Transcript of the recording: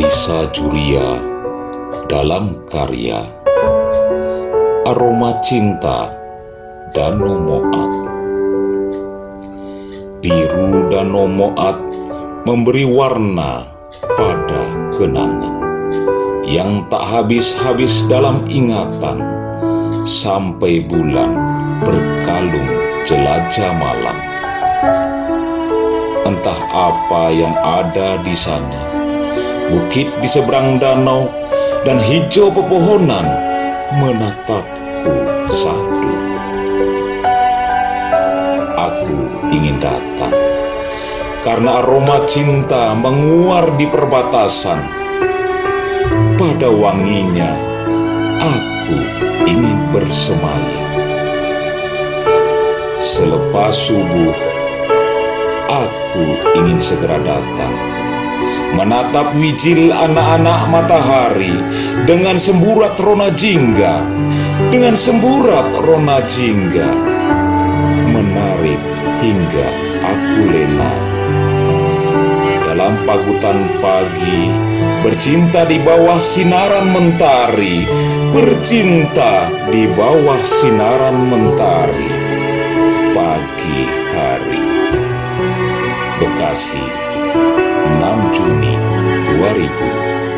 Risa Juria dalam karya Aroma Cinta Danau Moat Biru Danau Moat memberi warna pada kenangan yang tak habis-habis dalam ingatan sampai bulan berkalung jelajah malam. Entah apa yang ada di sana, bukit di seberang danau dan hijau pepohonan menatapku sadu. Aku ingin datang karena aroma cinta menguar di perbatasan pada wanginya aku ingin bersemayam. Selepas subuh, aku ingin segera datang menatap wijil anak-anak matahari dengan semburat rona jingga, dengan semburat rona jingga, menarik hingga aku lena. Dalam pagutan pagi, bercinta di bawah sinaran mentari, bercinta di bawah sinaran mentari, pagi hari. Bekasi, 6 Juni 2020